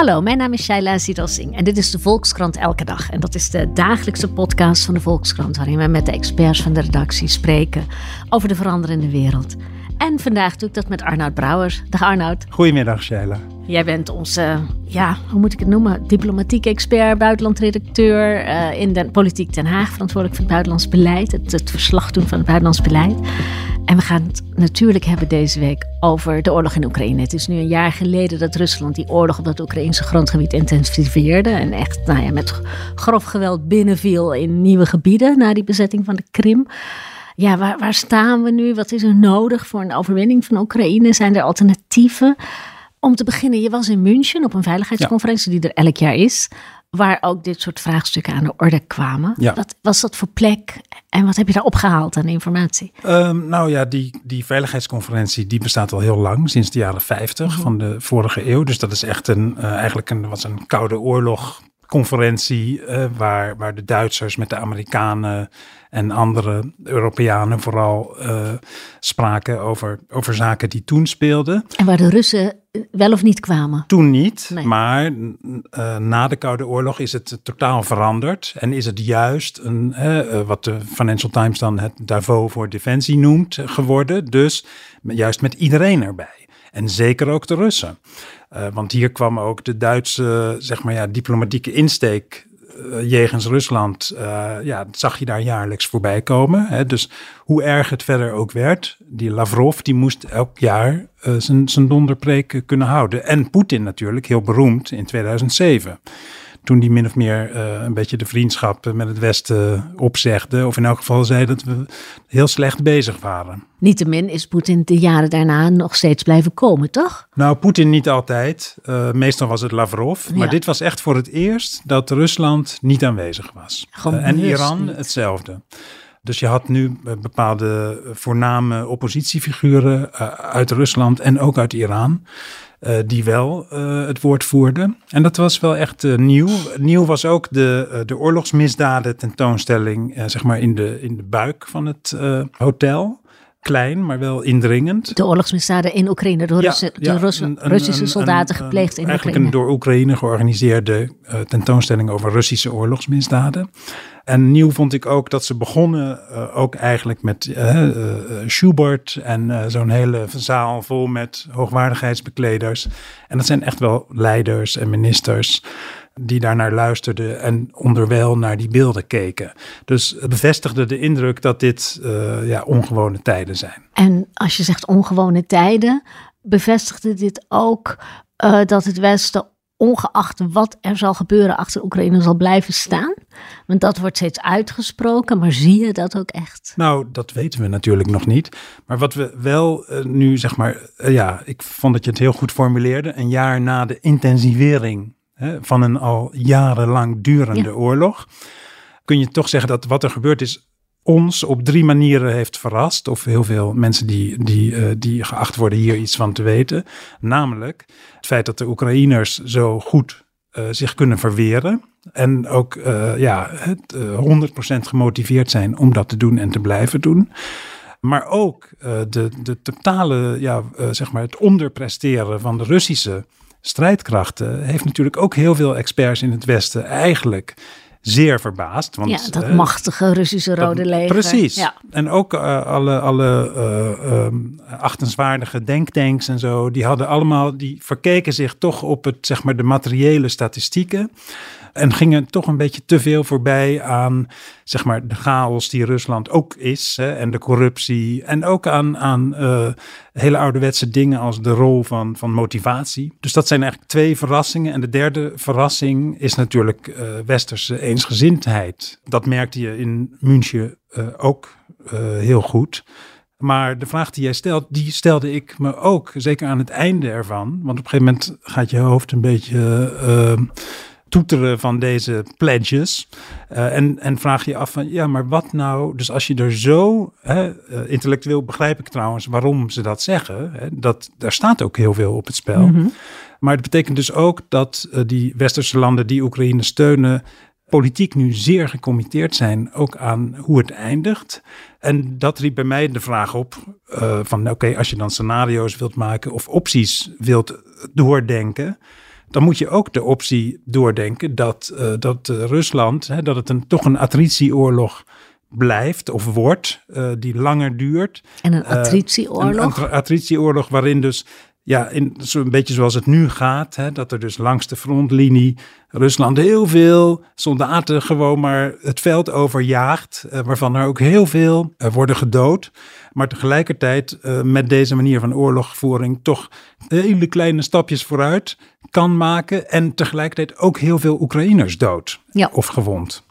Hallo, mijn naam is Shaila Singh en dit is de Volkskrant Elke Dag. En dat is de dagelijkse podcast van de Volkskrant waarin we met de experts van de redactie spreken over de veranderende wereld. En vandaag doe ik dat met Arnoud Brouwers. Dag Arnoud. Goedemiddag, Sheila. Jij bent onze, ja, hoe moet ik het noemen, diplomatiek expert, buitenlandredacteur uh, in de politiek Den Haag, verantwoordelijk voor het buitenlands beleid, het, het verslag doen van het buitenlands beleid. En we gaan het natuurlijk hebben deze week over de oorlog in Oekraïne. Het is nu een jaar geleden dat Rusland die oorlog op het Oekraïnse grondgebied intensiveerde. En echt nou ja, met grof geweld binnenviel in nieuwe gebieden na die bezetting van de Krim. Ja, waar, waar staan we nu? Wat is er nodig voor een overwinning van Oekraïne? Zijn er alternatieven? Om te beginnen, je was in München op een veiligheidsconferentie die er elk jaar is waar ook dit soort vraagstukken aan de orde kwamen. Ja. Wat was dat voor plek en wat heb je daar opgehaald aan informatie? Um, nou ja, die, die veiligheidsconferentie die bestaat al heel lang, sinds de jaren 50 van de vorige eeuw. Dus dat is echt een, uh, eigenlijk een, was een koude oorlog conferentie uh, waar, waar de Duitsers met de Amerikanen en andere Europeanen vooral uh, spraken over, over zaken die toen speelden. En waar de Russen wel of niet kwamen? Toen niet, nee. maar uh, na de Koude Oorlog is het totaal veranderd. En is het juist een, uh, wat de Financial Times dan het Davos voor Defensie noemt geworden. Dus juist met iedereen erbij. En zeker ook de Russen. Uh, want hier kwam ook de Duitse, zeg maar ja, diplomatieke insteek uh, jegens Rusland, uh, ja, zag je daar jaarlijks voorbij komen. Hè. Dus hoe erg het verder ook werd, die Lavrov, die moest elk jaar zijn donderpreek kunnen houden. En Poetin natuurlijk, heel beroemd in 2007 toen die min of meer uh, een beetje de vriendschap met het Westen opzegde. Of in elk geval zei dat we heel slecht bezig waren. Niettemin is Poetin de jaren daarna nog steeds blijven komen, toch? Nou, Poetin niet altijd. Uh, meestal was het Lavrov. Ja. Maar dit was echt voor het eerst dat Rusland niet aanwezig was. Uh, en Iran niet. hetzelfde. Dus je had nu bepaalde voorname oppositiefiguren uit Rusland en ook uit Iran. Uh, die wel uh, het woord voerden. En dat was wel echt uh, nieuw. Nieuw was ook de, de oorlogsmisdaden tentoonstelling, zeg maar in de, in de buik van het hotel. Klein, maar wel indringend. De oorlogsmisdaden in Oekraïne, door, ja, Russen, ja, door Russen, een, Russische soldaten een, gepleegd in eigenlijk Oekraïne. een door Oekraïne georganiseerde tentoonstelling over Russische oorlogsmisdaden. En nieuw vond ik ook dat ze begonnen uh, ook eigenlijk met uh, uh, Schubert en zo'n hele zaal vol met hoogwaardigheidsbekleders. En dat zijn echt wel leiders en ministers die daarnaar luisterden en onderwijl naar die beelden keken. Dus het bevestigde de indruk dat dit ja, ongewone tijden zijn. En als je zegt ongewone tijden, bevestigde dit ook dat het Westen ongeacht wat er zal gebeuren achter Oekraïne zal blijven staan? Want dat wordt steeds uitgesproken, maar zie je dat ook echt? Nou, dat weten we natuurlijk nog niet. Maar wat we wel uh, nu, zeg maar, uh, ja, ik vond dat je het heel goed formuleerde. Een jaar na de intensivering hè, van een al jarenlang durende ja. oorlog, kun je toch zeggen dat wat er gebeurd is ons op drie manieren heeft verrast. Of heel veel mensen die, die, uh, die geacht worden hier iets van te weten. Namelijk het feit dat de Oekraïners zo goed uh, zich kunnen verweren. En ook uh, ja, het, 100% gemotiveerd zijn om dat te doen en te blijven doen. Maar ook de, de totale, ja, zeg maar het onderpresteren van de Russische strijdkrachten heeft natuurlijk ook heel veel experts in het Westen eigenlijk zeer verbaasd. Want, ja, dat uh, machtige Russische Rode Leger. Precies. Ja. En ook uh, alle, alle uh, um, achtenswaardige denktanks en zo, die hadden allemaal, die verkeken zich toch op het, zeg maar, de materiële statistieken. En gingen toch een beetje te veel voorbij aan zeg maar, de chaos die Rusland ook is. Hè, en de corruptie. En ook aan, aan uh, hele ouderwetse dingen als de rol van, van motivatie. Dus dat zijn eigenlijk twee verrassingen. En de derde verrassing is natuurlijk uh, westerse eensgezindheid. Dat merkte je in München uh, ook heel goed. Maar de vraag die jij stelt, die stelde ik me ook, zeker aan het einde ervan. Want op een gegeven moment gaat je hoofd een beetje toeteren van deze pledges. Uh, en, en vraag je af van, ja, maar wat nou? Dus als je er zo, hè, uh, intellectueel begrijp ik trouwens waarom ze dat zeggen. Hè, dat, daar staat ook heel veel op het spel. Mm -hmm. Maar het betekent dus ook dat uh, die westerse landen die Oekraïne steunen, politiek nu zeer gecommitteerd zijn, ook aan hoe het eindigt. En dat riep bij mij de vraag op uh, van oké, okay, als je dan scenario's wilt maken of opties wilt doordenken, dan moet je ook de optie doordenken dat, uh, dat uh, Rusland, hè, dat het een, toch een attritieoorlog blijft of wordt, uh, die langer duurt. En een attritieoorlog? Een, een attritieoorlog waarin dus ja, in, zo'n beetje zoals het nu gaat, hè, dat er dus langs de frontlinie Rusland heel veel soldaten gewoon maar het veld overjaagt, uh, waarvan er ook heel veel uh, worden gedood. Maar tegelijkertijd uh, met deze manier van oorlogvoering toch hele kleine stapjes vooruit kan maken en tegelijkertijd ook heel veel Oekraïners dood ja. of gewond.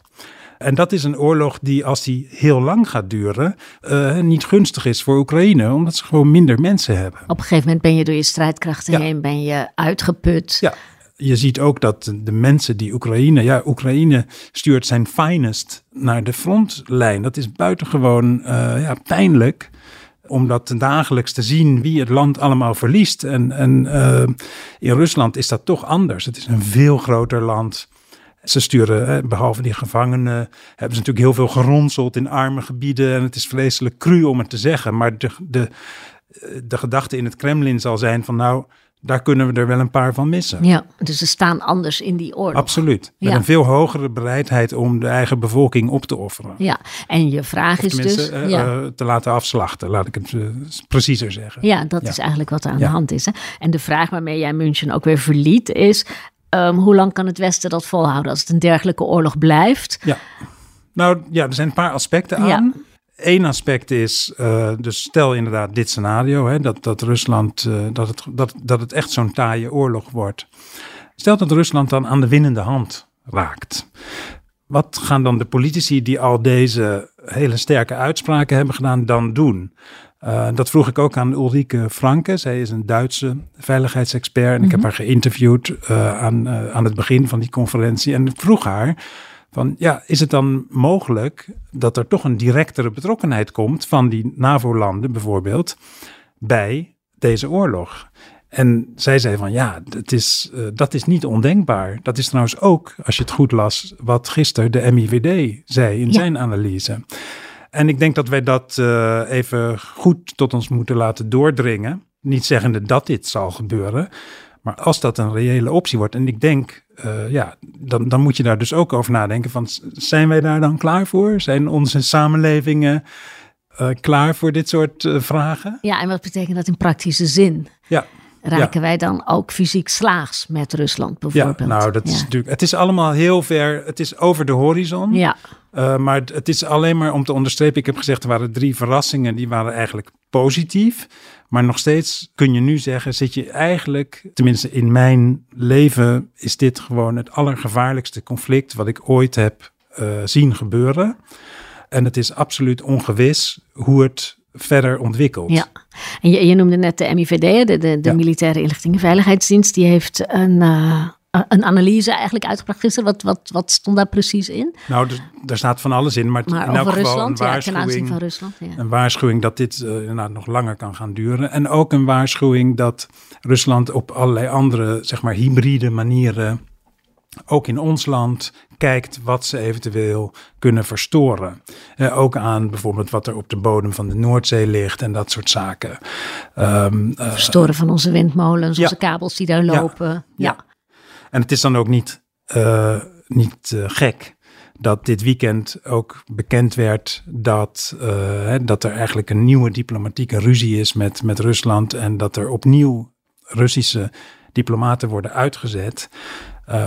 En dat is een oorlog die, als die heel lang gaat duren, uh, niet gunstig is voor Oekraïne, omdat ze gewoon minder mensen hebben. Op een gegeven moment ben je door je strijdkrachten ja. heen, ben je uitgeput. Ja. Je ziet ook dat de mensen die Oekraïne, ja, Oekraïne stuurt zijn finest naar de frontlijn. Dat is buitengewoon uh, ja, pijnlijk om dat dagelijks te zien wie het land allemaal verliest. En, en uh, in Rusland is dat toch anders. Het is een veel groter land. Ze sturen, behalve die gevangenen, hebben ze natuurlijk heel veel geronseld in arme gebieden. En het is vreselijk cru om het te zeggen. Maar de, de, de gedachte in het Kremlin zal zijn van nou, daar kunnen we er wel een paar van missen. Ja, dus ze staan anders in die oorlog. Absoluut. Met ja. een veel hogere bereidheid om de eigen bevolking op te offeren. Ja, en je vraag is dus... Uh, ja. uh, te laten afslachten, laat ik het uh, preciezer zeggen. Ja, dat is eigenlijk wat er aan de hand is. Hè? En de vraag waarmee jij München ook weer verliet is... Um, hoe lang kan het Westen dat volhouden als het een dergelijke oorlog blijft? Ja, nou ja, er zijn een paar aspecten aan. Ja. Eén aspect is, uh, dus stel inderdaad dit scenario, hè, dat, dat Rusland, uh, dat, het, dat, dat het echt zo'n taaie oorlog wordt. Stel dat Rusland dan aan de winnende hand raakt. Wat gaan dan de politici die al deze hele sterke uitspraken hebben gedaan dan doen? Uh, dat vroeg ik ook aan Ulrike Franke. Zij is een Duitse veiligheidsexpert. En mm -hmm. ik heb haar geïnterviewd uh, aan, uh, aan het begin van die conferentie. En ik vroeg haar van, ja, is het dan mogelijk dat er toch een directere betrokkenheid komt van die NAVO-landen bijvoorbeeld bij deze oorlog? En zij zei van ja, het is, uh, dat is niet ondenkbaar. Dat is trouwens ook, als je het goed las, wat gisteren de MIVD zei in ja. zijn analyse. En ik denk dat wij dat uh, even goed tot ons moeten laten doordringen. Niet zeggende dat dit zal gebeuren. Maar als dat een reële optie wordt, en ik denk, uh, ja, dan, dan moet je daar dus ook over nadenken. Van, zijn wij daar dan klaar voor? Zijn onze samenlevingen uh, klaar voor dit soort uh, vragen? Ja, en wat betekent dat in praktische zin? Ja. Raken ja. wij dan ook fysiek slaags met Rusland bijvoorbeeld? Ja, nou, dat ja. is natuurlijk. Het is allemaal heel ver. Het is over de horizon. Ja. Uh, maar het is alleen maar om te onderstrepen. Ik heb gezegd, er waren drie verrassingen. Die waren eigenlijk positief. Maar nog steeds kun je nu zeggen, zit je eigenlijk, tenminste in mijn leven, is dit gewoon het allergevaarlijkste conflict wat ik ooit heb uh, zien gebeuren. En het is absoluut ongewis hoe het verder ontwikkelt. Ja, en je, je noemde net de MIVD, de, de, de ja. Militaire Inlichting en Veiligheidsdienst. Die heeft een, uh, een analyse eigenlijk uitgebracht gisteren. Wat, wat, wat stond daar precies in? Nou, er staat van alles in. Maar, maar in elk geval een waarschuwing, ja, van Rusland. Ja. Een waarschuwing dat dit uh, inderdaad nog langer kan gaan duren. En ook een waarschuwing dat Rusland op allerlei andere, zeg maar, hybride manieren ook in ons land kijkt wat ze eventueel kunnen verstoren. Eh, ook aan bijvoorbeeld wat er op de bodem van de Noordzee ligt en dat soort zaken. Um, uh, verstoren van onze windmolens, ja. onze kabels die daar lopen. Ja. ja. En het is dan ook niet, uh, niet gek dat dit weekend ook bekend werd dat, uh, dat er eigenlijk een nieuwe diplomatieke ruzie is met, met Rusland en dat er opnieuw Russische diplomaten worden uitgezet.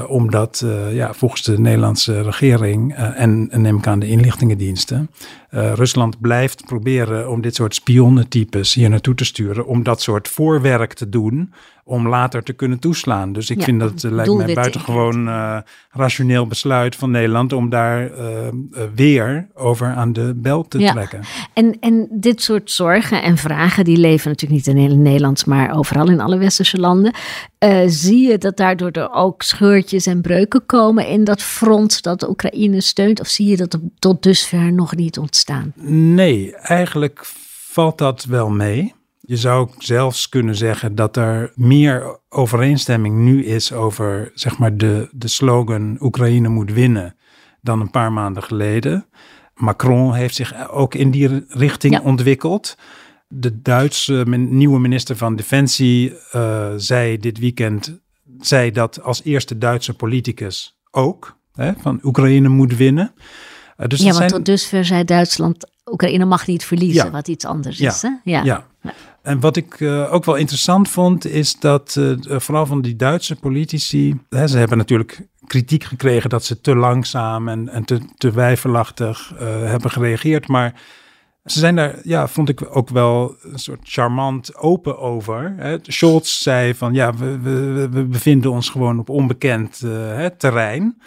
Omdat ja, volgens de Nederlandse regering en, en neem ik aan de inlichtingendiensten, Rusland blijft proberen om dit soort spionnentypes hier naartoe te sturen, om dat soort voorwerk te doen om later te kunnen toeslaan. Dus ik Ja, vind dat uh, lijkt mij buitengewoon uh, rationeel besluit van Nederland om daar uh, weer over aan de bel te Ja. trekken. En, en dit soort zorgen en vragen, die leven natuurlijk niet in Nederland, maar overal in alle westerse landen. Zie je dat daardoor er ook scheurtjes en breuken komen in dat front dat de Oekraïne steunt? Of zie je dat tot dusver nog niet ontstaan? Nee, eigenlijk valt dat wel mee. Je zou zelfs kunnen zeggen dat er meer overeenstemming nu is over zeg maar, de, de slogan Oekraïne moet winnen dan een paar maanden geleden. Macron heeft zich ook in die richting Ja. ontwikkeld. De Duitse nieuwe minister van Defensie uh, zei dit weekend zei dat als eerste Duitse politicus ook. Hè, van Oekraïne moet winnen. Uh, dus ja, want zijn, tot dusver zei Duitsland, Oekraïne mag niet verliezen, Ja. wat iets anders Ja. is. Hè? Ja. Ja. En wat ik uh, ook wel interessant vond, is dat uh, vooral van die Duitse politici, hè, ze hebben natuurlijk kritiek gekregen dat ze te langzaam en, en te, te wijfelachtig hebben gereageerd. Maar ze zijn daar, ja, vond ik ook wel een soort charmant open over. Hè. Scholz zei van, ja, we, we, bevinden ons gewoon op onbekend hè, terrein.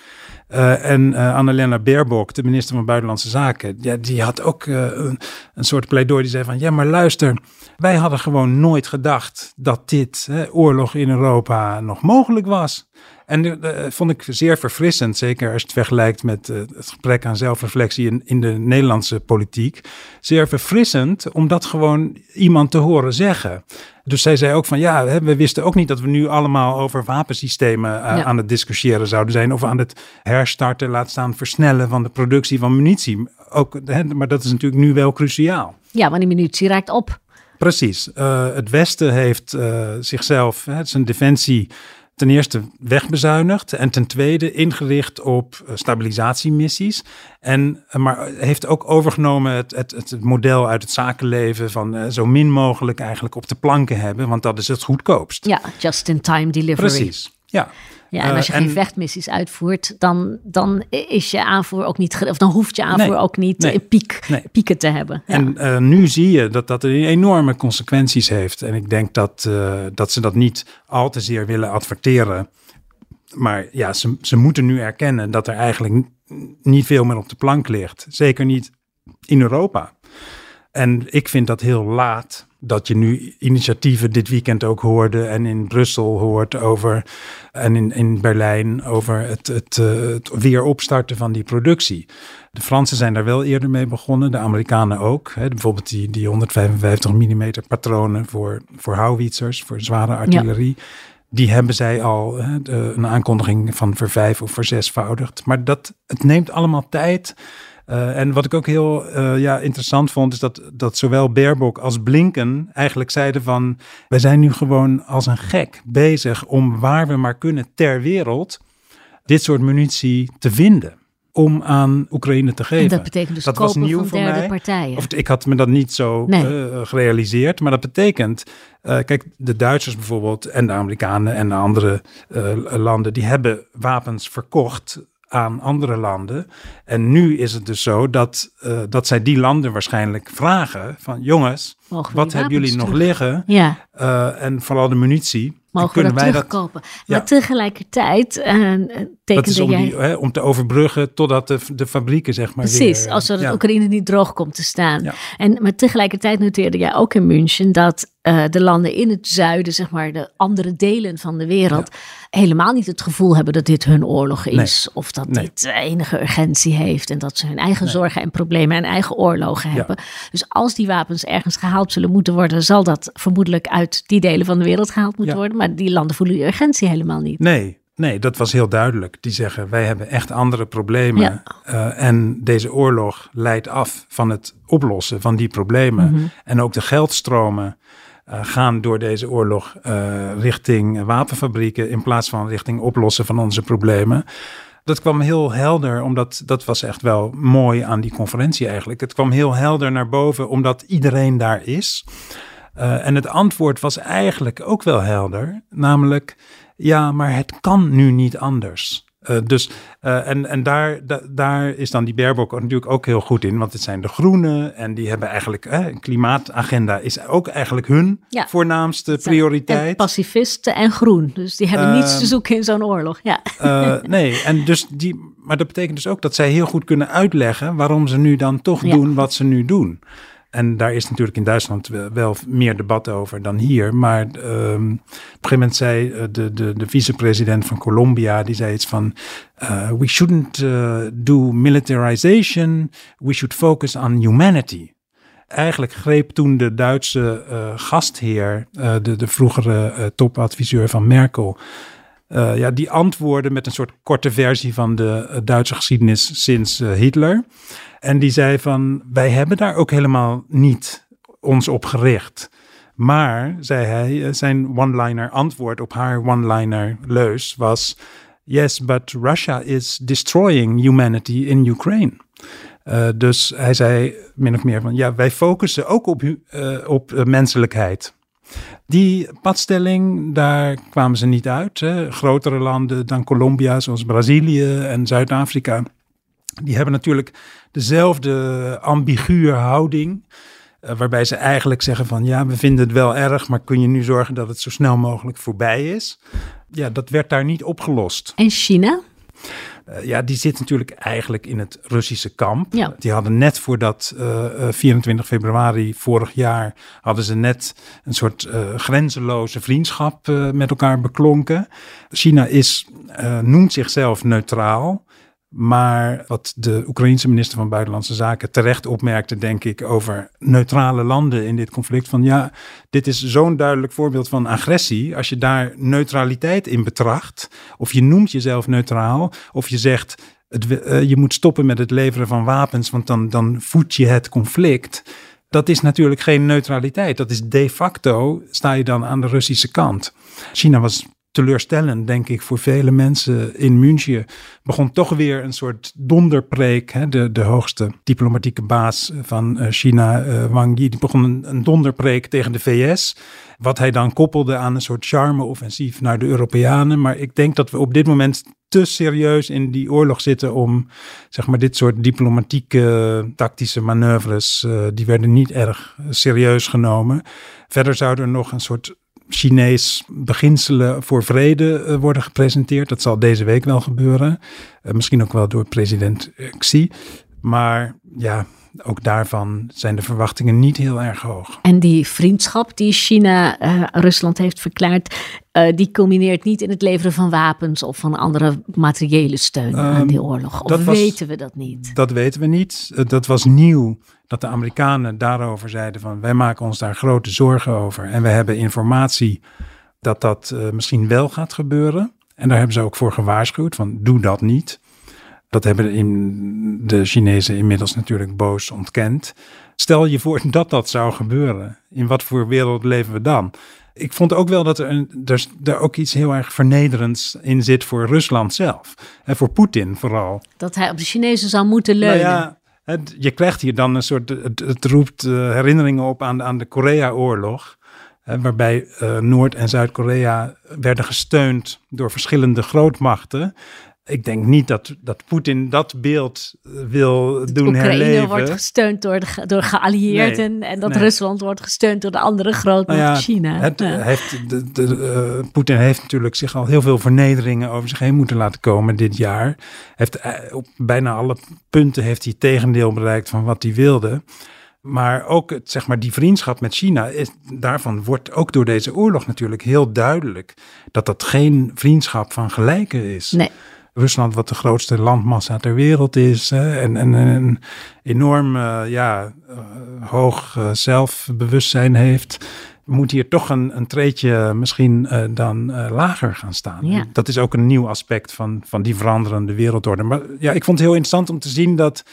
Uh, en uh, Annalena Baerbock, de minister van Buitenlandse Zaken, ja, die had ook een, een, soort pleidooi. Die zei van, ja, maar luister, wij hadden gewoon nooit gedacht dat dit hè, oorlog in Europa nog mogelijk was. En dat vond ik zeer verfrissend, zeker als je het vergelijkt met het gebrek aan zelfreflectie in, in de Nederlandse politiek. Zeer verfrissend om dat gewoon iemand te horen zeggen. Dus zij zei ook van ja, we wisten ook niet dat we nu allemaal over wapensystemen uh, ja. aan het discussiëren zouden zijn. Of aan het herstarten, laat staan versnellen van de productie van munitie. Ook, hè, maar dat is natuurlijk nu wel cruciaal. Ja, want die munitie raakt op. Precies. Uh, het Westen heeft uh, zichzelf, hè, zijn defensie ten eerste wegbezuinigd en ten tweede ingericht op uh, stabilisatiemissies. En, maar heeft ook overgenomen het, het, het model uit het zakenleven van uh, zo min mogelijk eigenlijk op de planken hebben, want dat is het goedkoopst. Ja, just-in-time delivery. Precies, ja. Ja, en als je Uh, geen en- vechtmissies uitvoert, dan, dan is je aanvoer ook niet, of dan hoeft je aanvoer Nee, ook niet nee, eh, piek, nee. pieken te hebben. Ja. En eh, nu zie je dat dat enorme consequenties heeft. En ik denk dat, eh, dat ze dat niet al te zeer willen adverteren. Maar ja, ze, ze moeten nu erkennen dat er eigenlijk niet veel meer op de plank ligt. Zeker niet in Europa. En ik vind dat heel laat dat je nu initiatieven dit weekend ook hoorde en in Brussel hoort over en in, in Berlijn over het, het, eh, het weer opstarten van die productie. De Fransen zijn daar wel eerder mee begonnen, de Amerikanen ook. Hè, bijvoorbeeld die, die 155 mm patronen voor, voor houwitsers, voor zware artillerie. Die hebben zij al hè, de- een aankondiging van vervijf of verzesvoudigd. Maar dat, het neemt allemaal tijd. Uh, en wat ik ook heel uh, ja, interessant vond, is dat, dat zowel Baerbock als Blinken eigenlijk zeiden van... wij zijn nu gewoon als een gek bezig om waar we maar kunnen ter wereld dit soort munitie te vinden. Om aan Oekraïne te geven. En dat betekent dus dat was nieuw van voor derde mij. partijen. Of ik had me dat niet zo Nee. eh, gerealiseerd. Maar dat betekent, eh, kijk, de Duitsers bijvoorbeeld en de Amerikanen en de andere eh, landen, die hebben wapens verkocht aan andere landen. En nu is het dus zo dat, eh, dat zij die landen waarschijnlijk vragen van jongens, wat hebben jullie nog liggen? Ja, Eh, en vooral de munitie. En mogen we kunnen dat wij terugkopen. Ja. Maar tegelijkertijd eh, Dat is om, jij... die, hè, om te overbruggen totdat de, de fabrieken zeg maar Precies, weer, als er ja. Oekraïne niet droog komt te staan. Ja. En, maar tegelijkertijd noteerde jij ook in München dat eh, de landen in het zuiden, zeg maar de andere delen van de wereld, helemaal niet het gevoel hebben dat dit hun oorlog is. Of dat Nee. dit enige urgentie heeft en dat ze hun eigen zorgen en problemen en eigen oorlogen hebben. Dus als die wapens ergens gehaald zullen moeten worden, zal dat vermoedelijk uit die delen van de wereld gehaald moeten worden. Maar die landen voelen die urgentie helemaal niet. Nee, nee, dat was heel duidelijk. Die zeggen, wij hebben echt andere problemen. Ja. Eh, en deze oorlog leidt af van het oplossen van die problemen. Mhm. En ook de geldstromen eh, gaan door deze oorlog eh, richting wapenfabrieken... in plaats van richting oplossen van onze problemen. Dat kwam heel helder, omdat dat was echt wel mooi aan die conferentie eigenlijk. Het kwam heel helder naar boven, omdat iedereen daar is. En het antwoord was eigenlijk ook wel helder, namelijk ja, maar het kan nu niet anders. Uh, dus, uh, en, en daar, da, daar is dan die Baerbock natuurlijk ook heel goed in, want het zijn de groenen en die hebben eigenlijk, eh, een klimaatagenda is ook eigenlijk hun ja. voornaamste prioriteit. En pacifisten en groen, dus die hebben niets te zoeken in zo'n oorlog. Ja. nee, en dus die, maar dat betekent dus ook dat zij heel goed kunnen uitleggen waarom ze nu dan toch doen wat ze nu doen. En daar is natuurlijk in Duitsland wel meer debat over dan hier. Maar um, op een gegeven moment zei eh, de, de, de vicepresident van Colombia, die zei iets van, uh, we shouldn't uh, do militarization, we should focus on humanity. Eigenlijk greep toen de Duitse gastheer, de, de vroegere topadviseur van Merkel, ja, die antwoordde met een soort korte versie van de Duitse geschiedenis sinds Hitler. En die zei van, wij hebben daar ook helemaal niet ons op gericht. Maar, zei hij, eh, zijn one-liner antwoord op haar one-liner leus was... Yes, but Russia is destroying humanity in Ukraine. Uh, dus hij zei min of meer van, ja, wij focussen ook op, uh, op menselijkheid. Die padstelling, daar kwamen ze niet uit. Grotere landen dan Colombia, zoals Brazilië en Zuid-Afrika, die hebben natuurlijk dezelfde ambiguë houding. Uh, waarbij ze eigenlijk zeggen van ja, we vinden het wel erg, maar kun je nu zorgen dat het zo snel mogelijk voorbij is? Ja, dat werd daar niet opgelost. En China? Uh, ja, die zit natuurlijk eigenlijk in het Russische kamp. Ja. Die hadden net voordat uh, 24 februari vorig jaar hadden ze net een soort grenzeloze vriendschap met elkaar beklonken. China is, noemt zichzelf neutraal. Maar wat de Oekraïense minister van Buitenlandse Zaken terecht opmerkte, denk ik, over neutrale landen in dit conflict. Van ja, dit is zo'n duidelijk voorbeeld van agressie. Als je daar neutraliteit in betracht, of je noemt jezelf neutraal, of je zegt het, uh, je moet stoppen met het leveren van wapens, want dan, dan voed je het conflict. Dat is natuurlijk geen neutraliteit. Dat is de facto, sta je dan aan de Russische kant. China was teleurstellend, denk ik, voor vele mensen in München. Begon toch weer een soort donderpreek. Hè? De, de hoogste diplomatieke baas van eh, China, uh, Wang Yi, die begon een, donderpreek tegen de VS. Wat hij dan koppelde aan een soort charme-offensief naar de Europeanen. Maar ik denk dat we op dit moment te serieus in die oorlog zitten om zeg maar dit soort diplomatieke tactische manoeuvres, uh, die werden niet erg serieus genomen. Verder zou er nog een soort Chinees beginselen voor vrede eh, worden gepresenteerd. Dat zal deze week wel gebeuren. Uh, misschien ook wel door president Xi. Maar ja, ook daarvan zijn de verwachtingen niet heel erg hoog. En die vriendschap die China uh, Rusland heeft verklaard, uh, die culmineert niet in het leveren van wapens of van andere materiële steun um, aan ehm, die oorlog. Of weten we dat niet? Dat weten we niet. Uh, dat was nieuw dat de Amerikanen daarover zeiden van wij maken ons daar grote zorgen over. En we hebben informatie dat dat misschien wel gaat gebeuren. En daar hebben ze ook voor gewaarschuwd van doe dat niet. Dat hebben in de Chinezen inmiddels natuurlijk boos ontkend. Stel je voor dat dat zou gebeuren. In wat voor wereld leven we dan? Ik vond ook wel dat er, een, er, er ook iets heel erg vernederends in zit voor Rusland zelf. En voor Poetin vooral. Dat hij op de Chinezen zou moeten leunen. Nou ja, het, je krijgt hier dan een soort. Het, het roept uh, herinneringen op aan, aan de Korea-oorlog. waarbij uh, Noord- en Zuid-Korea werden gesteund door verschillende grootmachten ik denk niet dat, dat Poetin dat beeld eh, wil doen Oekraïne herleven. Wordt gesteund door, de, door geallieerden en dat Rusland wordt gesteund door de andere grootmacht nou ja, China. Het, ja. heeft, de, de, uh, Poetin heeft natuurlijk zich al heel veel vernederingen over zich heen moeten laten komen dit jaar. Heeft, uh, op bijna alle punten heeft hij tegendeel bereikt van wat hij wilde. Maar ook het, zeg maar, die vriendschap met China, is, daarvan wordt ook door deze oorlog natuurlijk heel duidelijk dat dat geen vriendschap van gelijken is. Nee. Rusland, wat de grootste landmassa ter wereld is. Hè, en, en, een enorm uh, ja, uh, hoog uh, zelfbewustzijn heeft. Moet hier toch een, een treetje misschien dan lager gaan staan. Ja. Dat is ook een nieuw aspect van, van die veranderende wereldorde. Maar ja, ik vond het heel interessant om te zien dat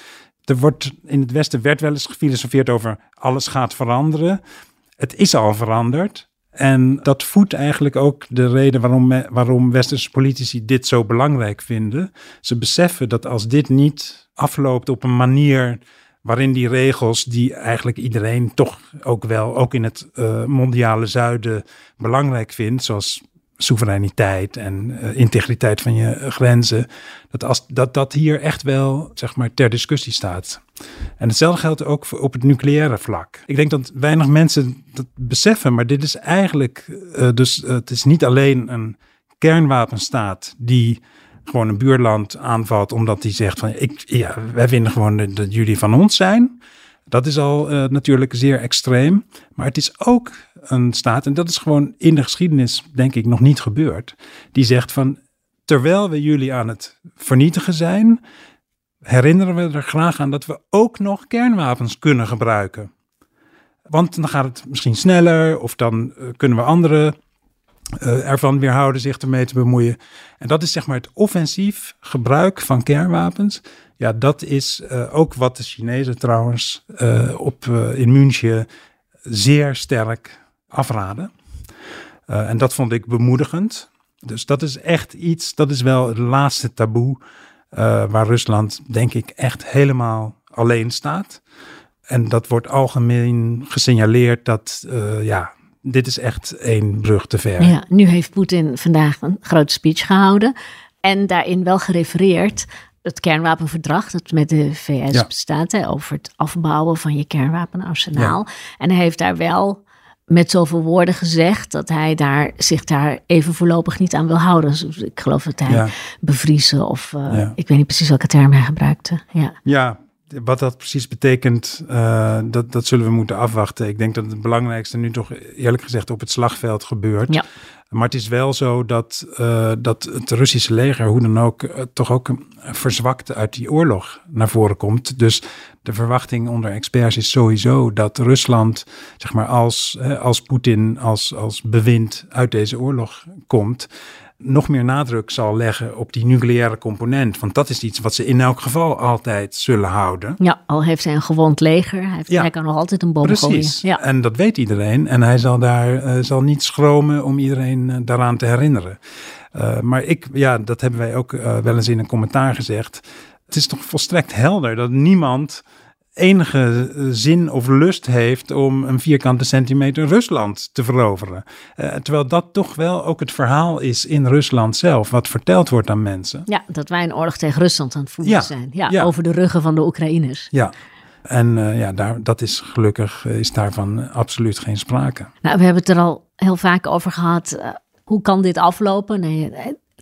er wordt in het Westen werd wel eens gefilosofeerd over alles gaat veranderen. Het is al veranderd. En dat voedt eigenlijk ook de reden waarom, waarom westerse politici dit zo belangrijk vinden. Ze beseffen dat als dit niet afloopt op een manier waarin die regels, die eigenlijk iedereen toch ook wel, ook in het uh, mondiale zuiden, belangrijk vindt, zoals soevereiniteit en uh, integriteit van je grenzen. Dat, als, dat dat hier echt wel zeg maar, ter discussie staat. En hetzelfde geldt ook voor op het nucleaire vlak. Ik denk dat weinig mensen dat beseffen, maar dit is eigenlijk. Uh, dus het is niet alleen een kernwapenstaat die gewoon een buurland aanvalt omdat hij zegt van ik, ja, wij vinden gewoon dat jullie van ons zijn. Dat is al uh, natuurlijk zeer extreem. Maar het is ook een staat, en dat is gewoon in de geschiedenis denk ik nog niet gebeurd, die zegt van terwijl we jullie aan het vernietigen zijn, herinneren we er graag aan dat we ook nog kernwapens kunnen gebruiken. Want dan gaat het misschien sneller of dan uh, kunnen we andere uh, ervan weerhouden zich ermee te bemoeien. En dat is zeg maar het offensief gebruik van kernwapens. Ja, dat is uh, ook wat de Chinezen trouwens uh, op, in München zeer sterk afraden. en dat vond ik bemoedigend. Dus dat is echt iets, dat is wel het laatste taboe waar Rusland denk ik echt helemaal alleen staat. En dat wordt algemeen gesignaleerd dat ja, dit is echt één brug te ver. Ja, nu heeft Poetin vandaag een grote speech gehouden. En daarin wel gerefereerd het kernwapenverdrag dat met de VS ja. bestaat. Hè, over het afbouwen van je kernwapenarsenaal. Ja. En hij heeft daar wel met zoveel woorden gezegd dat hij daar, zich daar even voorlopig niet aan wil houden. Dus ik geloof dat hij ja. bevriezen of uh, ik weet niet precies welke term hij gebruikte. Ja, ja wat dat precies betekent, uh, dat, dat zullen we moeten afwachten. Ik denk dat het belangrijkste nu toch eerlijk gezegd op het slagveld gebeurt. Ja. Maar het is wel zo dat, uh, dat het Russische leger, hoe dan ook, uh, toch ook verzwakt uit die oorlog naar voren komt. Dus de verwachting onder experts is sowieso dat Rusland, zeg maar, als, als Poetin als, als bewind uit deze oorlog komt, nog meer nadruk zal leggen op die nucleaire component. Want dat is iets wat ze in elk geval altijd zullen houden. Ja, al heeft hij een gewond leger. Hij, heeft, ja. hij kan nog altijd een bom Precies. Ja. En dat weet iedereen. En hij zal daar uh, zal niet schromen om iedereen uh, daaraan te herinneren. Uh, maar ik, ja, dat hebben wij ook wel eens in een commentaar gezegd. Het is toch volstrekt helder dat niemand enige zin of lust heeft om een vierkante centimeter Rusland te veroveren. Uh, terwijl dat toch wel ook het verhaal is in Rusland zelf, wat verteld wordt aan mensen. Ja, dat wij een oorlog tegen Rusland aan het voeren ja, zijn. Ja, ja, over de ruggen van de Oekraïners. Ja. En uh, ja, daar, dat is gelukkig, is daarvan absoluut geen sprake. Nou, we hebben het er al heel vaak over gehad. Uh, hoe kan dit aflopen? Nee,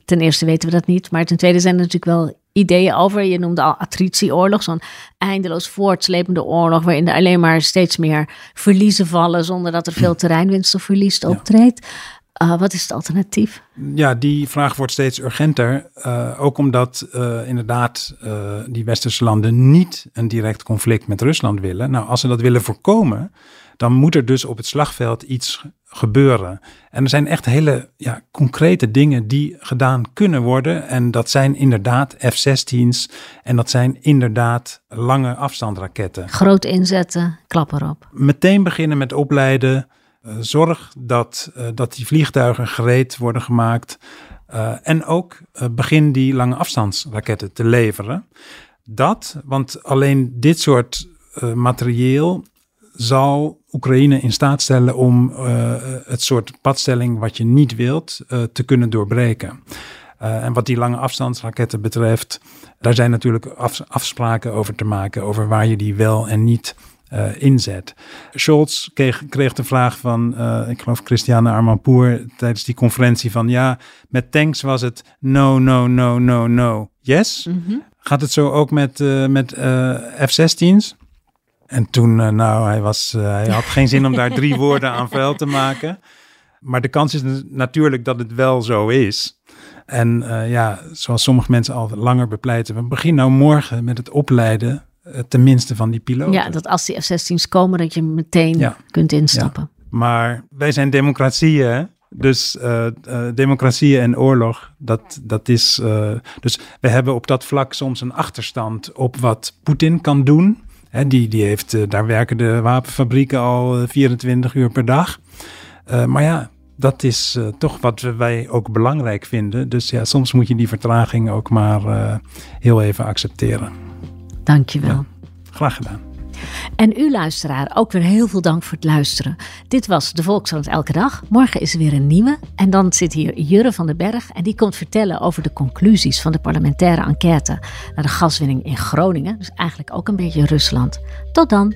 ten eerste weten we dat niet. Maar ten tweede zijn er natuurlijk wel ideeën over. Je noemde al attritieoorlog, zo'n eindeloos voortslepende oorlog waarin er alleen maar steeds meer verliezen vallen zonder dat er veel terreinwinst of verlies optreedt. Uh, wat is het alternatief? Ja, die vraag wordt steeds urgenter. Uh, ook omdat uh, inderdaad die westerse landen niet een direct conflict met Rusland willen. Nou, als ze dat willen voorkomen, dan moet er dus op het slagveld iets gebeuren. En er zijn echt hele ja, concrete dingen die gedaan kunnen worden. En dat zijn inderdaad F-16's en dat zijn inderdaad lange afstandsraketten. Groot inzetten, klap erop. Meteen beginnen met opleiden. Uh, zorg dat, uh, dat die vliegtuigen gereed worden gemaakt. Uh, en ook begin die lange afstandsraketten te leveren. Dat, want alleen dit soort materieel zal Oekraïne in staat stellen om uh, het soort padstelling wat je niet wilt uh, te kunnen doorbreken. Uh, en wat die lange afstandsraketten betreft, daar zijn natuurlijk af, afspraken over te maken over waar je die wel en niet inzet. Scholz kreeg, kreeg de vraag van, ik geloof Christiane Armanpour tijdens die conferentie van ja, met tanks was het no, no, no, no, no, yes. Mm -hmm. Gaat het zo ook met, met F-16's? En toen, uh, nou, hij, was, uh, hij had geen zin om daar drie woorden aan vuil te maken. Maar de kans is natuurlijk dat het wel zo is. En uh, ja, zoals sommige mensen al langer bepleiten, we beginnen nou morgen met het opleiden, tenminste van die piloten. Ja, dat als die F-16's komen, dat je meteen ja. kunt instappen. Ja. Maar wij zijn democratieën, dus uh, uh, democratie en oorlog, dat, dat is. Dus we hebben op dat vlak soms een achterstand op wat Poetin kan doen. Hè, die, die heeft, uh, daar werken de wapenfabrieken al 24 uur per dag. Uh, maar ja, dat is uh, toch wat wij ook belangrijk vinden. Dus ja, soms moet je die vertraging ook maar heel even accepteren. Dankjewel. Ja, graag gedaan. En u luisteraar, ook weer heel veel dank voor het luisteren. Dit was De Volkskrant Elke Dag. Morgen is er weer een nieuwe. En dan zit hier Jurre van den Berg. En die komt vertellen over de conclusies van de parlementaire enquête naar de gaswinning in Groningen. Dus eigenlijk ook een beetje Rusland. Tot dan.